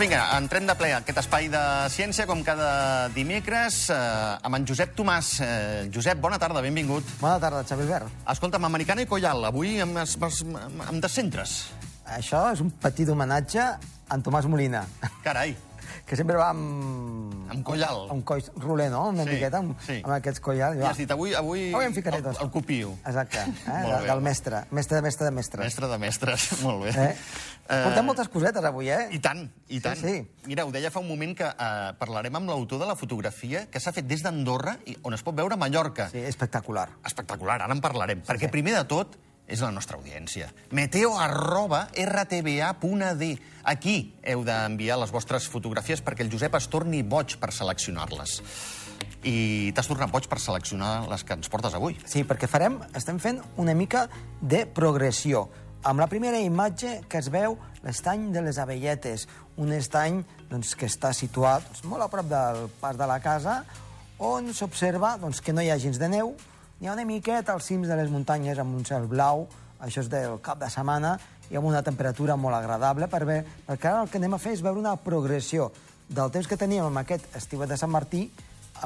Vinga, entrem de ple a aquest espai de ciència, com cada dimecres, eh, amb en Josep Tomàs. Eh, Josep, bona tarda, benvingut. Bona tarda, Xavi Albert. Escolta'm, Americana i Collal, avui em, em, em descentres. Això és un petit homenatge a en Tomàs Molina, Carai, que sempre va amb... amb Collal. amb coll roler, no? Una Sí, miqueta, amb, sí. amb aquests collals. I has dit, avui, avui, Avui em ficaré el, el copio. Exacte, eh? Molt bé, del mestre. Mestre de mestre de mestre. Mestre de mestres, molt bé. Eh? Portem moltes cosetes avui, eh? I tant, i tant. sí. Mira, ho deia fa un moment que eh, parlarem amb l'autor de la fotografia que s'ha fet des d'Andorra on es pot veure Mallorca. Sí, espectacular. Espectacular, ara en parlarem. perquè sí. primer de tot és la nostra audiència. Meteo arroba rtba.d. Aquí heu d'enviar les vostres fotografies perquè el Josep es torni boig per seleccionar-les. I t'has tornat boig per seleccionar les que ens portes avui. Sí, perquè farem, estem fent una mica de progressió. Amb la primera imatge que es veu l'estany de les Abelletes, un estany doncs, que està situat doncs, molt a prop del pas de la casa, on s'observa doncs, que no hi ha gens de neu, n'hi ha una miqueta als cims de les muntanyes amb un cel blau, això és del cap de setmana, i amb una temperatura molt agradable, per bé, perquè ara el que anem a fer és veure una progressió del temps que teníem amb aquest estiuet de Sant Martí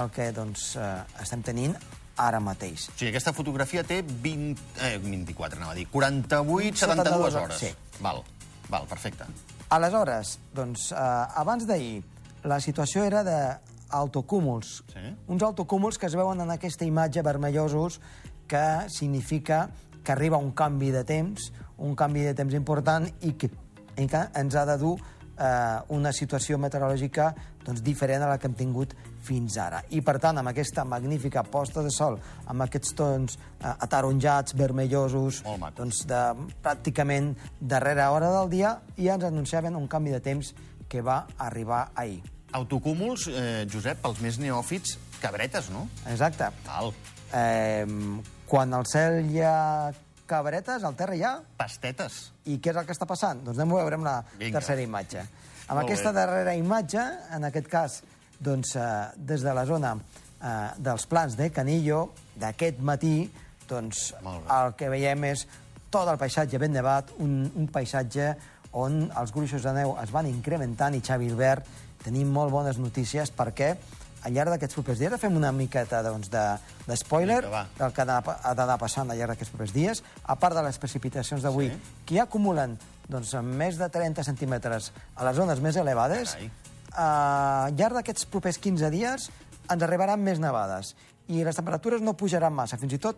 el que doncs, eh, estem tenint ara mateix. O sigui, aquesta fotografia té 20, eh, 24, anava a dir, 48, 72 hores. Sí. Val, val, perfecte. Aleshores, doncs, eh, abans d'ahir, la situació era d'autocúmuls. Sí. Uns autocúmuls que es veuen en aquesta imatge vermellosos que significa que arriba un canvi de temps, un canvi de temps important i que, i que ens ha de dur eh, una situació meteorològica doncs, diferent a la que hem tingut fins ara. I, per tant, amb aquesta magnífica posta de sol, amb aquests tons eh, ataronjats, vermellosos, doncs, de, pràcticament darrera hora del dia, i ens anunciaven un canvi de temps que va arribar ahir. Autocúmuls, eh, Josep, pels més neòfits, cabretes, no? Exacte. Val. Eh, quan al cel hi ha cabretes, al terra hi ha... Pastetes. I què és el que està passant? Doncs anem a veure amb la Vinga. tercera imatge. Amb Molt aquesta bé. darrera imatge, en aquest cas, doncs, eh, des de la zona eh, dels plans de Canillo, d'aquest matí, doncs, el que veiem és tot el paisatge ben nevat, un, un paisatge on els gruixos de neu es van incrementant i Xavi Albert tenim molt bones notícies perquè al llarg d'aquests propers dies fem una miqueta doncs, de, del que ha d'anar- passant al llarg d'aquests propers dies, a part de les precipitacions d'avui, Sí. que ja acumulen doncs, més de 30 centímetres a les zones més elevades, Carai. al llarg d'aquests propers 15 dies ens arribaran més nevades i les temperatures no pujaran massa, fins i tot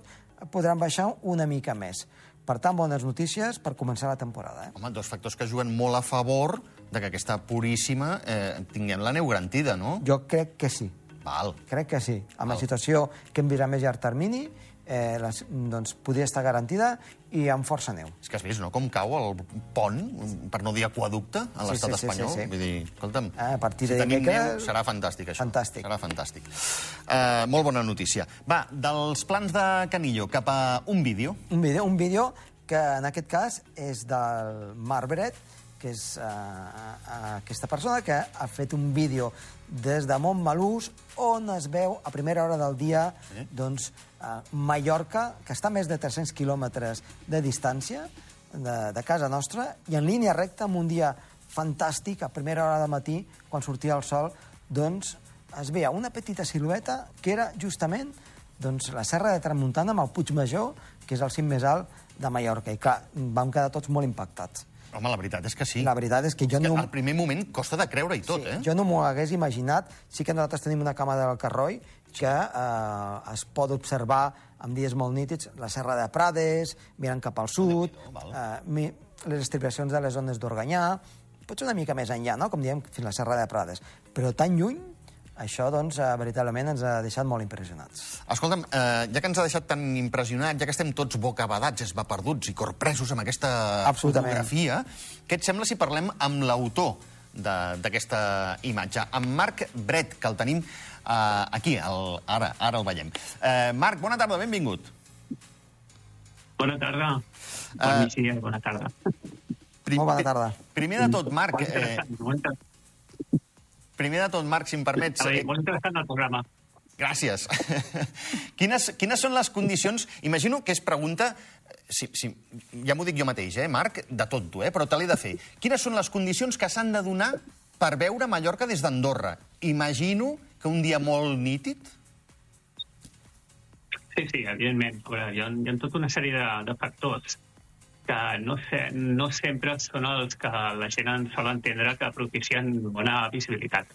podran baixar una mica més. Per tant, bones notícies per començar la temporada. Eh? Home, dos factors que juguen molt a favor de que aquesta puríssima eh, tinguem la neu garantida, no? Jo crec que sí. Val. Crec que sí. Amb la Val. situació que hem vist a més llarg termini, eh, les, doncs, podria estar garantida i amb força neu. És que has vist, no?, com cau el pont, per no dir aquaducte, a Sí, l'estat sí, sí, espanyol. sí, sí. Vull dir, escolta'm, Ah, a partir de si tenim dimecres- neu, serà fantàstic, això. Fantàstic. Serà fantàstic. Uh, molt bona notícia. Va, dels plans de Canillo cap a un vídeo. Un vídeo, un vídeo que en aquest cas és del Marc Bret, que és uh, uh, aquesta persona que ha fet un vídeo des de Montmelús on es veu a primera hora del dia Sí. doncs, uh, Mallorca, que està a més de 300 quilòmetres de distància de, de casa nostra, i en línia recta, amb un dia fantàstic, a primera hora del matí, quan sortia el sol, doncs es veia una petita silueta que era justament doncs, la serra de Tramuntana amb el Puig Major, que és el cim més alt de Mallorca. I clar, vam quedar tots molt impactats. Home, la veritat és que sí. La veritat és que jo que no... al primer moment costa de creure i tot, sí, eh? Jo no m'ho hagués imaginat. Sí que nosaltres tenim una cama del Carroi que eh, es pot observar en dies molt nítids la serra de Prades, mirant cap al sud, eh, les estribacions de les zones d'Organyà, potser una mica més enllà, no? com diem, fins a la serra de Prades. Però tan lluny, això, doncs, eh, veritablement ens ha deixat molt impressionats. Escolta'm, eh, ja que ens ha deixat tan impressionat, ja que estem tots bocabadats, esvaperduts i corpresos amb aquesta fotografia, què et sembla si parlem amb l'autor de- d'aquesta imatge, amb Marc Bret, que el tenim eh, aquí, el, ara, ara el veiem. Eh, Marc, bona tarda, benvingut. Bona tarda. Eh, Bon migdia i bona tarda. Prim- bona tarda. Primer de tot, Marc, eh. Primer de tot, Marc, si em permets... Veure, eh, molt interessant el programa. Gràcies. quines, quines són les condicions... Imagino que es pregunta... Si, si, ja m'ho dic jo mateix, eh, Marc, de tonto, eh, però te l'he de fer. Quines són les condicions que s'han de donar per veure Mallorca des d'Andorra. Imagino que un dia molt nítid... Sí, sí, evidentment. Veure, hi ha, hi ha tota una sèrie de, de factors que no, se, no sempre són els que la gent en sol entendre que propicien bona visibilitat.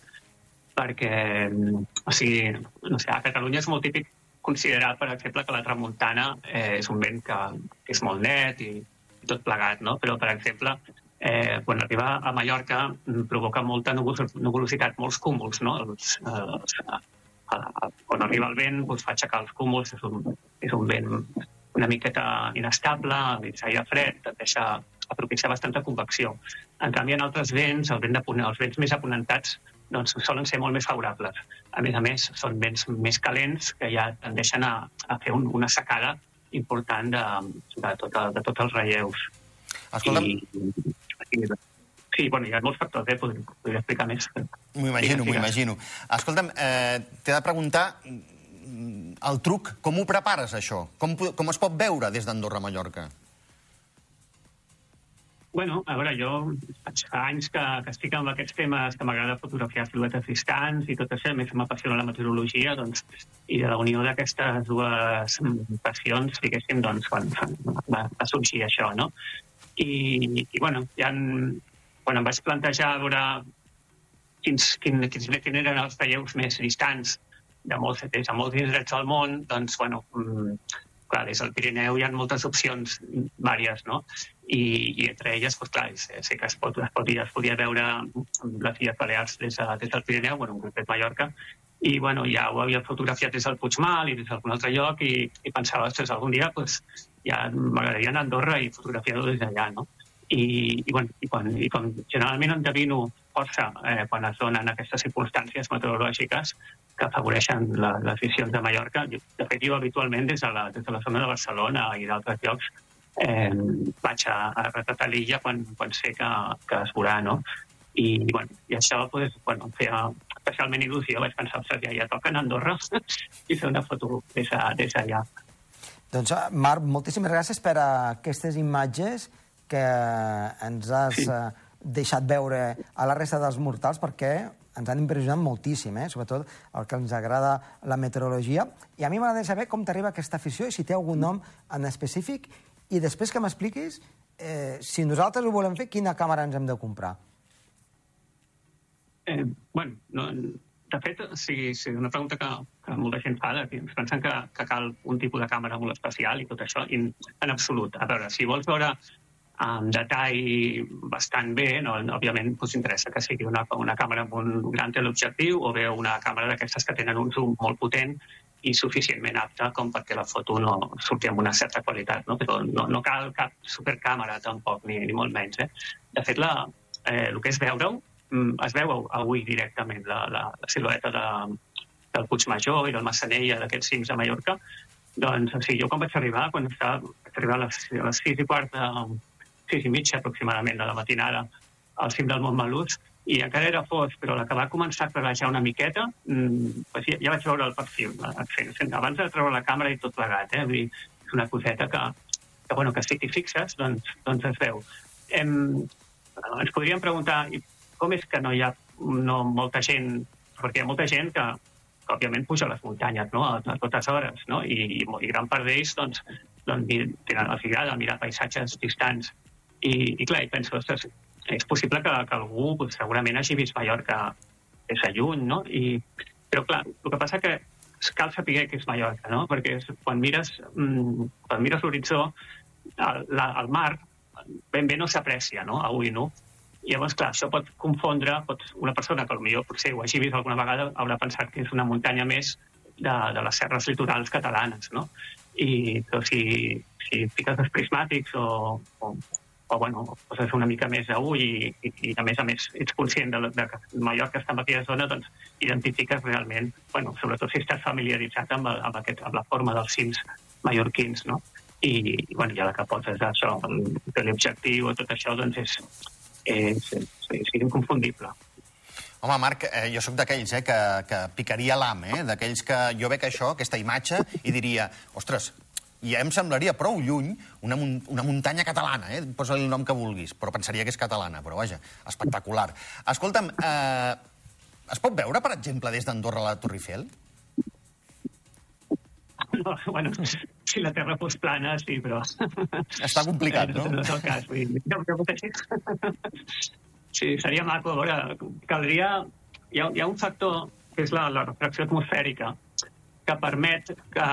Perquè, o sigui, no sé, a Catalunya és molt típic considerar, per exemple, que la tramuntana eh, és un vent que, que és molt net i, i tot plegat, no? Però, per exemple, eh, quan arriba a Mallorca mm, provoca molta nuvolositat, molts cúmuls, no? Els, els, a, a, quan arriba el vent doncs, fa aixecar els cúmuls, és un, és un vent una miqueta inestable, mig aire fred, et deixa a propiciar bastanta convecció. En canvi, en altres vents, el vent de, els vents més aponentats doncs, solen ser molt més favorables. A més a més, són vents més calents que ja tendeixen a, a fer un, una secada important de, de, tot, de tots els relleus. Escolta'm... I, i, sí, bueno, hi ha molts factors, eh? podria, podria explicar més. M'ho imagino, m'ho imagino. Escolta'm, eh, t'he de preguntar el truc, com ho prepares, això? Com, com es pot veure des d'Andorra a Mallorca? Bueno, a veure, jo fa anys que, que estic amb aquests temes que m'agrada fotografiar siluetes distants i tot això, a més m'apassiona la meteorologia, doncs, i de la unió d'aquestes dues passions, diguéssim, doncs, quan va, va sorgir això, no? I, i bueno, ja en, quan em vaig plantejar veure quins, quin, quins, quins eren els talleus més distants de molts, des de molts indrets del món, doncs, bueno, mm, clar, des del Pirineu hi ha moltes opcions vàries, no? I, i entre elles, doncs, clar, sé, sé que es, pot, es, podia, es podia veure les Illes Balears des, de, des del Pirineu, bueno, en concret Mallorca, i bueno, ja ho havia fotografiat des del Puigmal i des d'algun altre lloc i, i pensava, ostres, algun dia pues, ja m'agradaria anar a Andorra i fotografiar-ho des d'allà, no? I, i, bueno, i, quan, i com generalment endevino força eh, quan es donen aquestes circumstàncies meteorològiques que afavoreixen la, les visions de Mallorca. De fet, jo habitualment des de la, des de la zona de Barcelona i d'altres llocs eh, vaig a, a retratar l'illa quan, quan sé que, que es veurà, no? I, bueno, i això pues, bueno, em feia especialment il·lusió. Vaig pensar, ostres, ja, ja toca a Andorra i fer una foto des, des d'allà. Doncs, Marc, moltíssimes gràcies per aquestes imatges que ens has sí. Deixat veure a la resta dels mortals, perquè ens han impressionat moltíssim, eh? sobretot el que ens agrada la meteorologia. I a mi m'agradaria saber com t'arriba aquesta afició i si té algun nom en específic. I després que m'expliquis, eh, si nosaltres ho volem fer, quina càmera ens hem de comprar? Eh, bueno, no, de fet, sí, sí, una pregunta que, que molta gent fa, que ens pensen que, que cal un tipus de càmera molt especial i tot això, i en absolut. A veure, si vols veure amb detall bastant bé, no, òbviament us interessa que sigui una, una càmera amb un gran teleobjectiu o bé una càmera d'aquestes que tenen un zoom molt potent i suficientment apta com perquè la foto no surti amb una certa qualitat. No? Però no, no cal cap supercàmera tampoc, ni, ni molt menys. Eh? De fet, la, eh, el que és veure-ho, mm, es veu avui directament la, la, la silueta de, del Puigmajor i del Massanella, d'aquests cims a Mallorca, doncs, o sigui, jo quan vaig arribar, quan estava, vaig arribar a les, a les 6 i quart de, sis i mitja aproximadament de la matinada al cim del Montmelús, i encara era fos, però la que va començar a clarejar una miqueta, mmm, ja, ja vaig veure el perfil, abans de treure la càmera i tot plegat, eh? Vull dir, és una coseta que, que, bueno, que si t'hi fixes, doncs, doncs es veu. Em, ens podríem preguntar com és que no hi ha no, molta gent, perquè hi ha molta gent que, que òbviament puja a les muntanyes no? a, a totes hores, no? I, i, i gran part d'ells doncs, doncs, tenen, els agrada mirar paisatges distants i, i clar, i penso, ostres, és possible que, que algú pues, segurament hagi vist Mallorca des de lluny, no? I, però clar, el que passa que cal saber què és Mallorca, no? Perquè quan mires, mm, quan mires l'horitzó, el, el mar ben bé no s'aprecia, no? Avui, no? I llavors, clar, això pot confondre, pot, una persona que potser potser ho hagi vist alguna vegada haurà pensat que és una muntanya més de, de les serres litorals catalanes, no? I però si, si fiques els prismàtics o, o, o bueno, poses una mica més a ull i, i, i a més a més ets conscient de, de que Mallorca està en aquella zona, doncs identifiques realment, bueno, sobretot si estàs familiaritzat amb, amb, aquest, amb la forma dels cims mallorquins, no? I, i bueno, ja la que poses això, l'objectiu o tot això, doncs és, és, és, és inconfundible. Home, Marc, eh, jo sóc d'aquells eh, que, que picaria l'am, eh? d'aquells que jo veig això, aquesta imatge, i diria, ostres, ja em semblaria prou lluny una, mun una muntanya catalana, eh? posa el nom que vulguis, però pensaria que és catalana, però vaja, espectacular. Escolta'm, eh, es pot veure, per exemple, des d'Andorra la Torre Eiffel? No, bueno, si la Terra fos plana, sí, però... Està complicat, no? No és el cas. Vull dir, no, no, sí, seria maco. A veure, caldria... Hi ha, hi ha un factor que és la, la refracció atmosfèrica que permet que,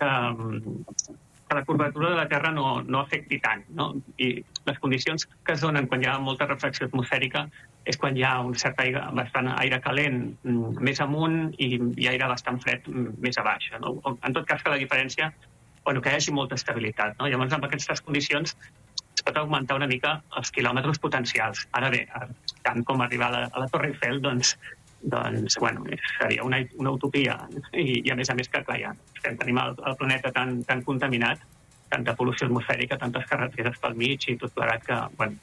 que, que la curvatura de la Terra no, no afecti tant. No? I les condicions que es donen quan hi ha molta refracció atmosfèrica és quan hi ha un cert aire, bastant aire calent mm, més amunt i, i aire bastant fred mm, més a baix. No? En tot cas, que la diferència, bueno, que hi hagi molta estabilitat. No? Llavors, amb aquestes condicions es pot augmentar una mica els quilòmetres potencials. Ara bé, tant com arribar a la, a la Torre Eiffel, doncs, doncs bueno, seria una, una utopia. I, I a més a més que, clar, ja estem, tenim el, el planeta tan, tan contaminat, tanta pol·lució atmosfèrica, tantes carreteres pel mig i tot plegat que, bueno,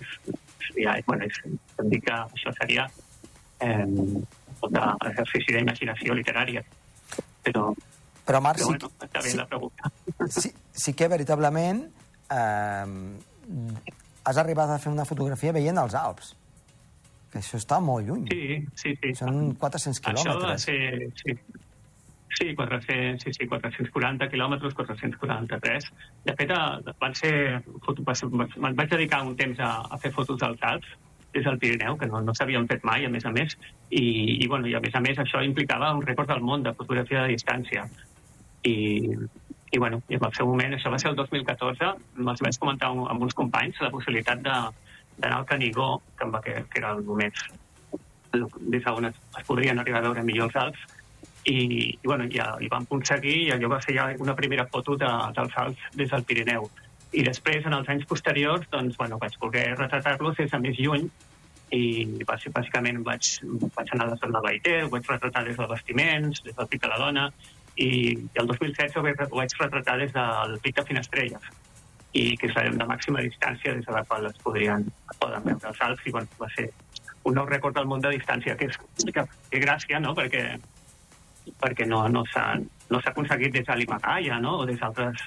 ja, bueno, és, em dir que això seria eh, tot l'exercici d'imaginació literària. Però, però Marc, però sí, bueno, està bé sí, la pregunta. sí, sí que veritablement eh, has arribat a fer una fotografia veient els Alps. Que això està molt lluny. Sí, sí, sí. Són 400 Això va quilòmetres. ser... Sí. Sí, 400, sí, sí, 440 quilòmetres, 443. De fet, eh, van ser, foto- me'n vaig dedicar un temps a, a fer fotos dels Alps, des del Pirineu, que no, no s'havien fet mai, a més a més, i, i, bueno, i a més a més això implicava un rècord del món de fotografia de distància. I, i, bueno, i en el seu moment, això va ser el 2014, els vaig comentar amb uns companys la possibilitat de d'anar al Canigó, que, que, era el moment des d'on es, es podrien arribar a veure millor els Alps, i, i, bueno, ja hi vam aconseguir i allò va ser ja una primera foto de, dels Alps des del Pirineu. I després, en els anys posteriors, doncs, bueno, vaig voler retratar-los des de més lluny i va ser, bàsicament vaig, vaig anar a la zona de ho vaig retratar des dels vestiments, des del Pic de la Dona, i, i el 2016 ho vaig, ho vaig retratar des del Pic de Finestrelles, i que és la màxima distància des de la qual es podrien poden veure els Alps, i bueno, va ser un nou rècord del món de distància, que és que, que gràcia, no?, perquè perquè no, no s'ha no s'ha aconseguit des de l'Himalaya no? o des d'altres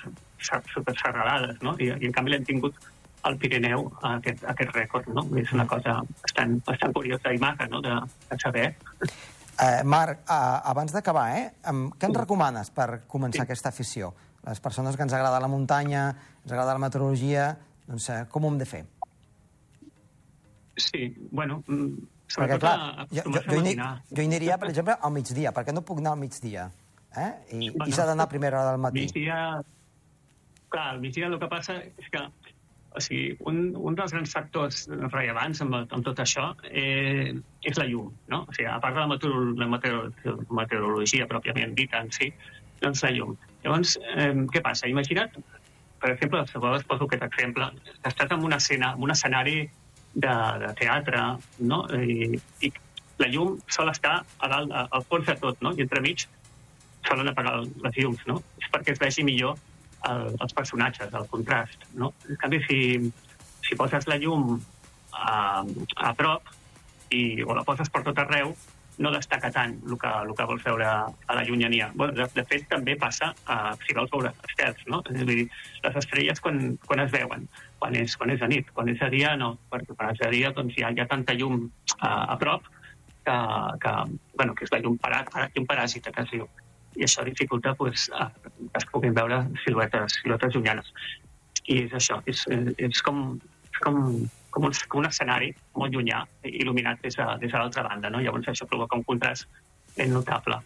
superserralades, no? I, i en canvi l'hem tingut al Pirineu aquest, aquest rècord, no? És una cosa bastant, bastant curiosa i maca, no?, de, de saber. Eh, Marc, eh, abans d'acabar, eh, què ens recomanes per començar aquesta afició? Les persones que ens agrada la muntanya, ens agrada la meteorologia, doncs eh, com ho hem de fer? Sí, bueno, mm, Perquè, sobretot clar, a, jo, jo, jo, hi, jo hi aniria, per exemple, al migdia, perquè no puc anar al migdia. Eh? I, Bueno. i s'ha d'anar a primera hora del matí. Migdia... Clar, al migdia el que passa és que o sigui, un, un dels grans factors rellevants amb, amb tot això eh, és la llum, no? O sigui, a part de la, meteor, la meteor, meteorologia pròpiament dita en si, doncs la llum. Llavors, eh, què passa? Imagina't, per exemple, vegades poso aquest exemple, que estàs en una escena, en un escenari de, de teatre, no? I, I la llum sol estar a dalt, a- al fons de tot, no? I entremig solen apagar les llums, no? És perquè es vegi millor el, els personatges, el contrast, no? En canvi, si, si poses la llum a, a prop i, o la poses per tot arreu, no destaca tant el que, el que vols veure a la llunyania. Bueno, de, de fet, també passa uh, si vols veure estels, no? És a dir, les estrelles quan, quan es veuen, quan és, quan és de nit, quan és de dia no, perquè quan és de dia doncs, hi, ha, hi ha tanta llum uh, a prop que, que, bueno, que és la llum, parà, llum paràsita, que es diu i això dificulta pues, a, que es puguin veure siluetes, siluetes llunyanes. I és això, és, és com, és com, com, un, com un escenari molt llunyà, il·luminat des de, de l'altra banda, no? Llavors això provoca un contrast ben notable.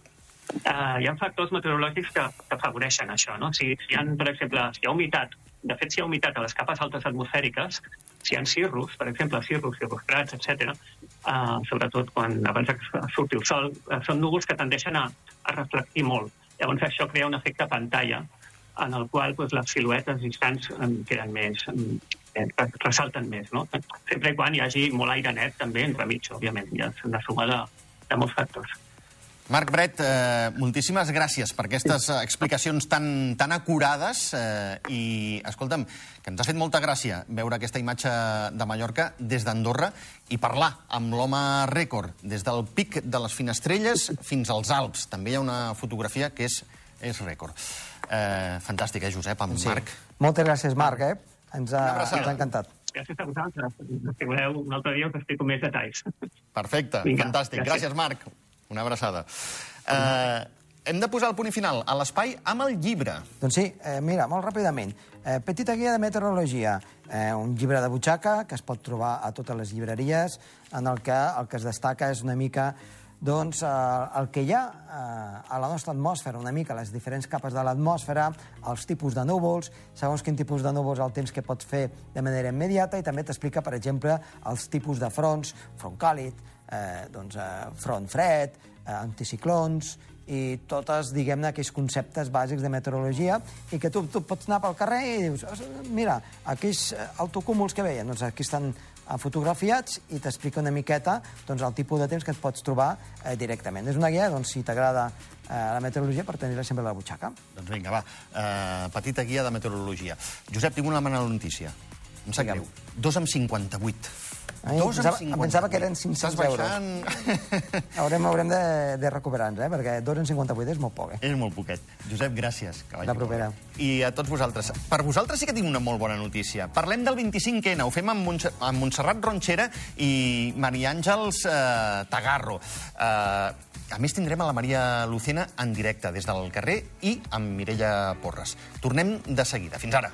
Uh, hi ha factors meteorològics que, que afavoreixen això, no? Si, si hi ha, per exemple, si hi ha humitat, de fet, si hi ha humitat a les capes altes atmosfèriques, si hi ha cirrus, per exemple, cirrus, cirrostrats, etc., uh, sobretot quan abans surti el sol, uh, són núvols que tendeixen a, a reflectir molt. Llavors això crea un efecte pantalla en el qual pues, les siluetes distants queden més, eh, ressalten més, no? Sempre i quan hi hagi molt aire net també entremig, òbviament. Hi ha una suma de, de molts factors. Marc Bret, eh, moltíssimes gràcies per aquestes explicacions tan, tan acurades eh, i, escolta'm, que ens ha fet molta gràcia veure aquesta imatge de Mallorca des d'Andorra i parlar amb l'home rècord des del pic de les Finestrelles fins als Alps. També hi ha una fotografia que és, és rècord. Eh, fantàstic, eh, Josep, amb sí. Marc? Moltes gràcies, Marc, eh? Ens ha, ens ha encantat. Gràcies a vosaltres. Si voleu, un altre dia us explico més detalls. Perfecte, Vinga, fantàstic. Gràcies. gràcies. Marc. Una abraçada. Eh, hem de posar el punt i final a l'espai amb el llibre. Doncs sí, eh, mira, molt ràpidament. Eh, petita guia de meteorologia, eh, un llibre de butxaca que es pot trobar a totes les llibreries, en el que el que es destaca és una mica doncs, eh, el que hi ha eh, a la nostra atmosfera, una mica les diferents capes de l'atmosfera, els tipus de núvols, segons quin tipus de núvols el temps que pots fer de manera immediata, i també t'explica, per exemple, els tipus de fronts, front càlid, eh, doncs, eh, front fred, eh, anticiclons, i totes, diguem-ne, aquells conceptes bàsics de meteorologia i que tu, tu pots anar pel carrer i dius, "Os- mira, aquells eh, autocúmuls que veien, doncs aquí estan fotografiats i t'explica una miqueta doncs, el tipus de temps que et pots trobar eh, directament. És una guia, doncs, si t'agrada eh, la meteorologia, per tenir-la sempre a la butxaca. Doncs vinga, va. Eh, petita guia de meteorologia. Josep, tinc una mala notícia. Em sap Digue'm. greu. Dos amb 58. Ai, Dos pensava- em pensava que eren 500 Estàs baixant... Haurem, haurem de, de recuperar-nos, eh? perquè 2 en 58 és molt poc. Eh? És molt poquet. Josep, gràcies. Que vagi La propera. I a tots vosaltres. Per vosaltres sí que tinc una molt bona notícia. Parlem del 25N. Ho fem amb, Montse amb Montserrat Ronxera i Maria Àngels eh, Tagarro. Eh, a més, tindrem a la Maria Lucena en directe des del carrer i amb Mireia Porres. Tornem de seguida. Fins ara.